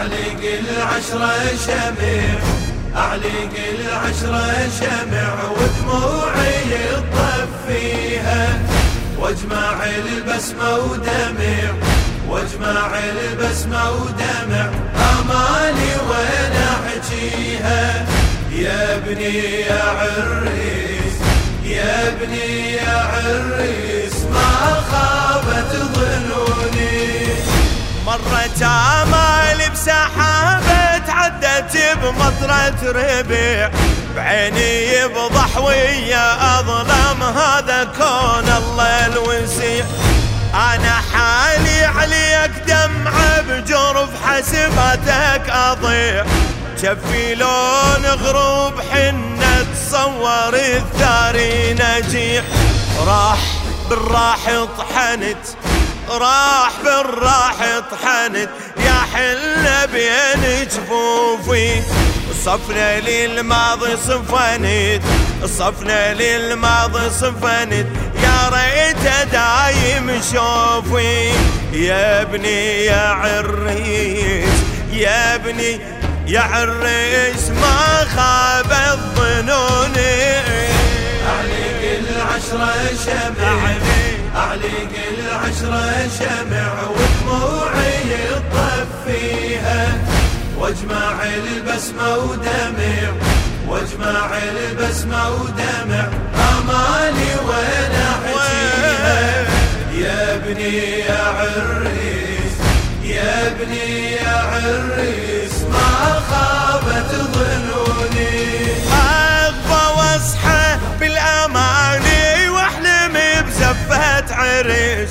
أعلق العشرة شمع أعلق العشرة شمع ودموعي فيها. واجمع البسمة ودمع واجمع البسمة ودمع. أمالي وين أحجيها؟ يا ابني يا عريس يا ابني يا عريس ما خابت ظنوني. مرت آمالي بسحابة تعدت بمطرة ربيع. بعيني يفضح ويا أظلم هذا كون الله الوسيع. أنا حالي عليك دمعة بجرف حسبتك أضيع. شفي لون غروب حنة تصور الثاري نجيح راح بالراح طحنت راح بالراح طحنت يا حلة بين جفوفي. صفنا للماضي صفنت صفنا للماضي صفنت يا ريت دايم شوفي. يا ابني يا عريس يا ابني يا عريس ما خاب الظنون. أعلق العشرة شمع أعلق العشرة شمع ودموعي فيها. واجمع البسمة ودمع واجمع البسمة ودمع. أمالي وين أحجيها يا ابني يا عريس يا ابني يا عريس ما خابت ظنوني. أغفى واصحى عريس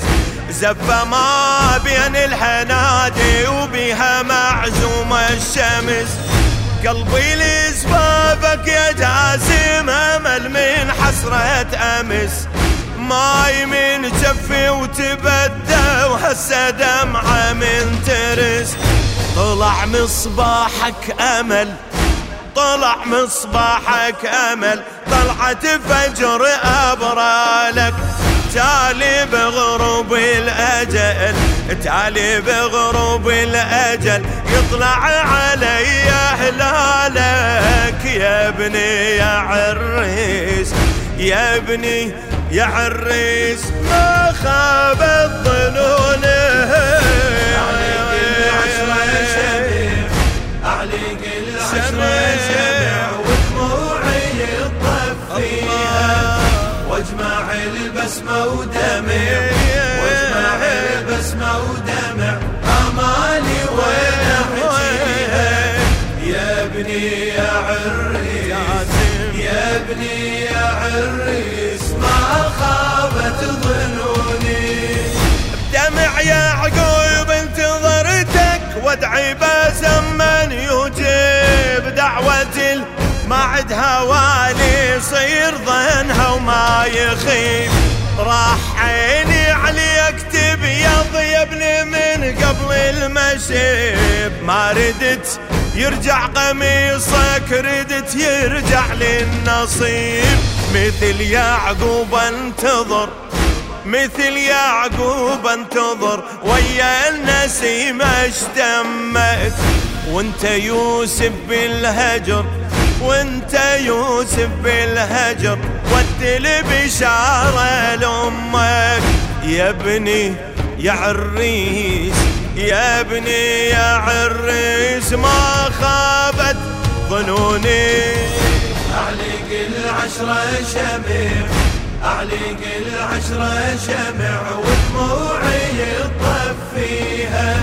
زفة ما بين الحنادي وبها معزومة الشمس. قلبي لسبابك يا جاسم أمل من حسرة أمس. ماي من جفي وتبدى وهسه دمعة من ترس. طلع مصباحك أمل طلع مصباحك أمل. طلعت فجر أبرالك. تالي بغروب الأجل تالي بغروب الأجل يطلع علي هلالك يا ابني يا عريس يا ابني يا عريس. البسمة ودمع. واجمع البسمة ودمع. أمالي وين أحجيها يا ابني عريس يا ابني عريس ما خابت ظنوني. بدمع يعقوب انتظرتك وادعي بزمن يجيب دعوة ما عد هوالي يصير ظنها وما يخيب. المشيب ما ردت يرجع قميصك ردت يرجع للنصيب. مثل يعقوب انتظر مثل يعقوب انتظر ويا النسيم اشتمك وانت يوسف بالهجر وانت يوسف بالهجر ودي البشارة لأمك. يا ابني يا عريس يا ابني يا عريس ما خابت ظنوني. أعلق العشرة شمع أعلق العشرة شمع ودموعي فيها.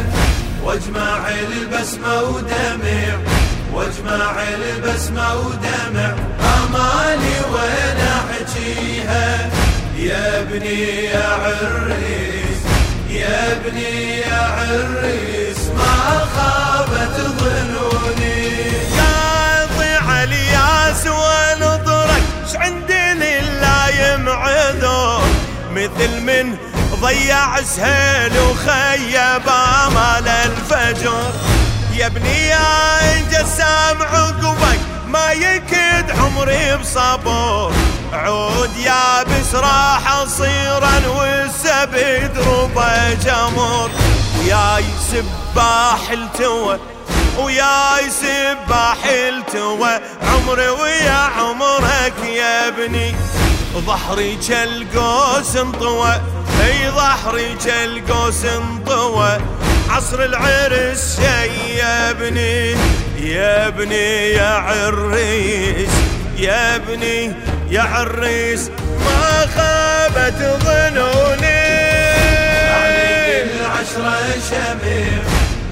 واجمع البسمة ودمع واجمع البسمة ودمع. أمالي وين أحجيها؟ يا ابني يا عريس. يا ابني يا عريس ما خابت ظنوني. قاطع الياس ونظرك ش عندي لله يمعذر مثل من ضيع سهيل وخيب آمال الفجر. يا ابني يا جسام عقبك ما يكد عمري بصبر. عود يابس راح صيرا والسبد ربى جمر. وياي سباح التوى وياي سباح التوى. عمري ويا عمرك يا ابني. ظهري كالقوس انطوى أي ظهري كالقوس انطوى. عصر العرس يا ابني يا ابني يا عريس يا ابني يا عريس ما خابت ظنوني. أعليق العشرة شمع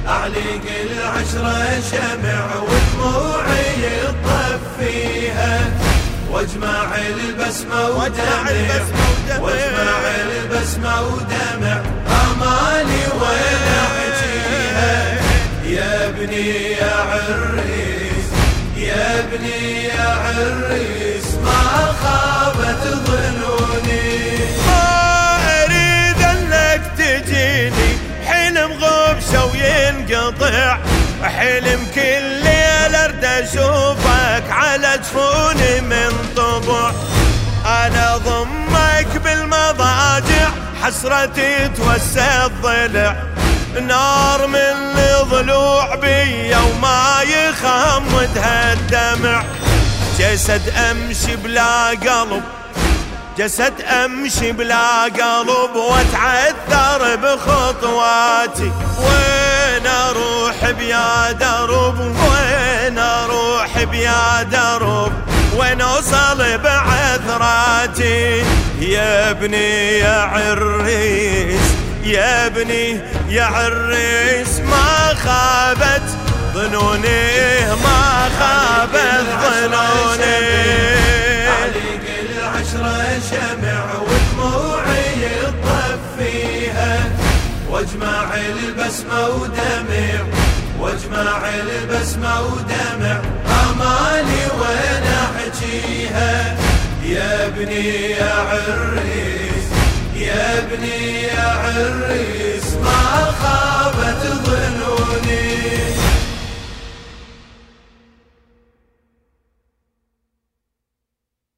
أعليق العشرة شمع ودموعي فيها. واجمع البسمة ودمع واجمع البسمة ودمع. أمالي وين أحجيها يا ابني يا عريس يا ابني يا عريس. حلم غبشه وينقطع حلم كل ليل أرد أشوفك على جفوني من طبع. أنا ضمك بالمضاجع حسرتي توسى الضلع. نار من الضلوع بي وما يخمدها الدمع. جسد أمشي بلا قلب جسد أمشي بلا قلب واتعثر بخطواتي. وين أروح بيا درب؟ وين أروح بيا درب؟ وين أوصل بعثراتي؟ يا ابني يا عريس يا ابني يا عريس ما خابت ظنوني ما خابت ظنوني. العشرة شمع ودموعي فيها. واجمع البسمة ودمع واجمع البسمة ودمع. أمالي وين أحجيها؟ يا ابني يا عريس يا ابني يا عريس ما خاب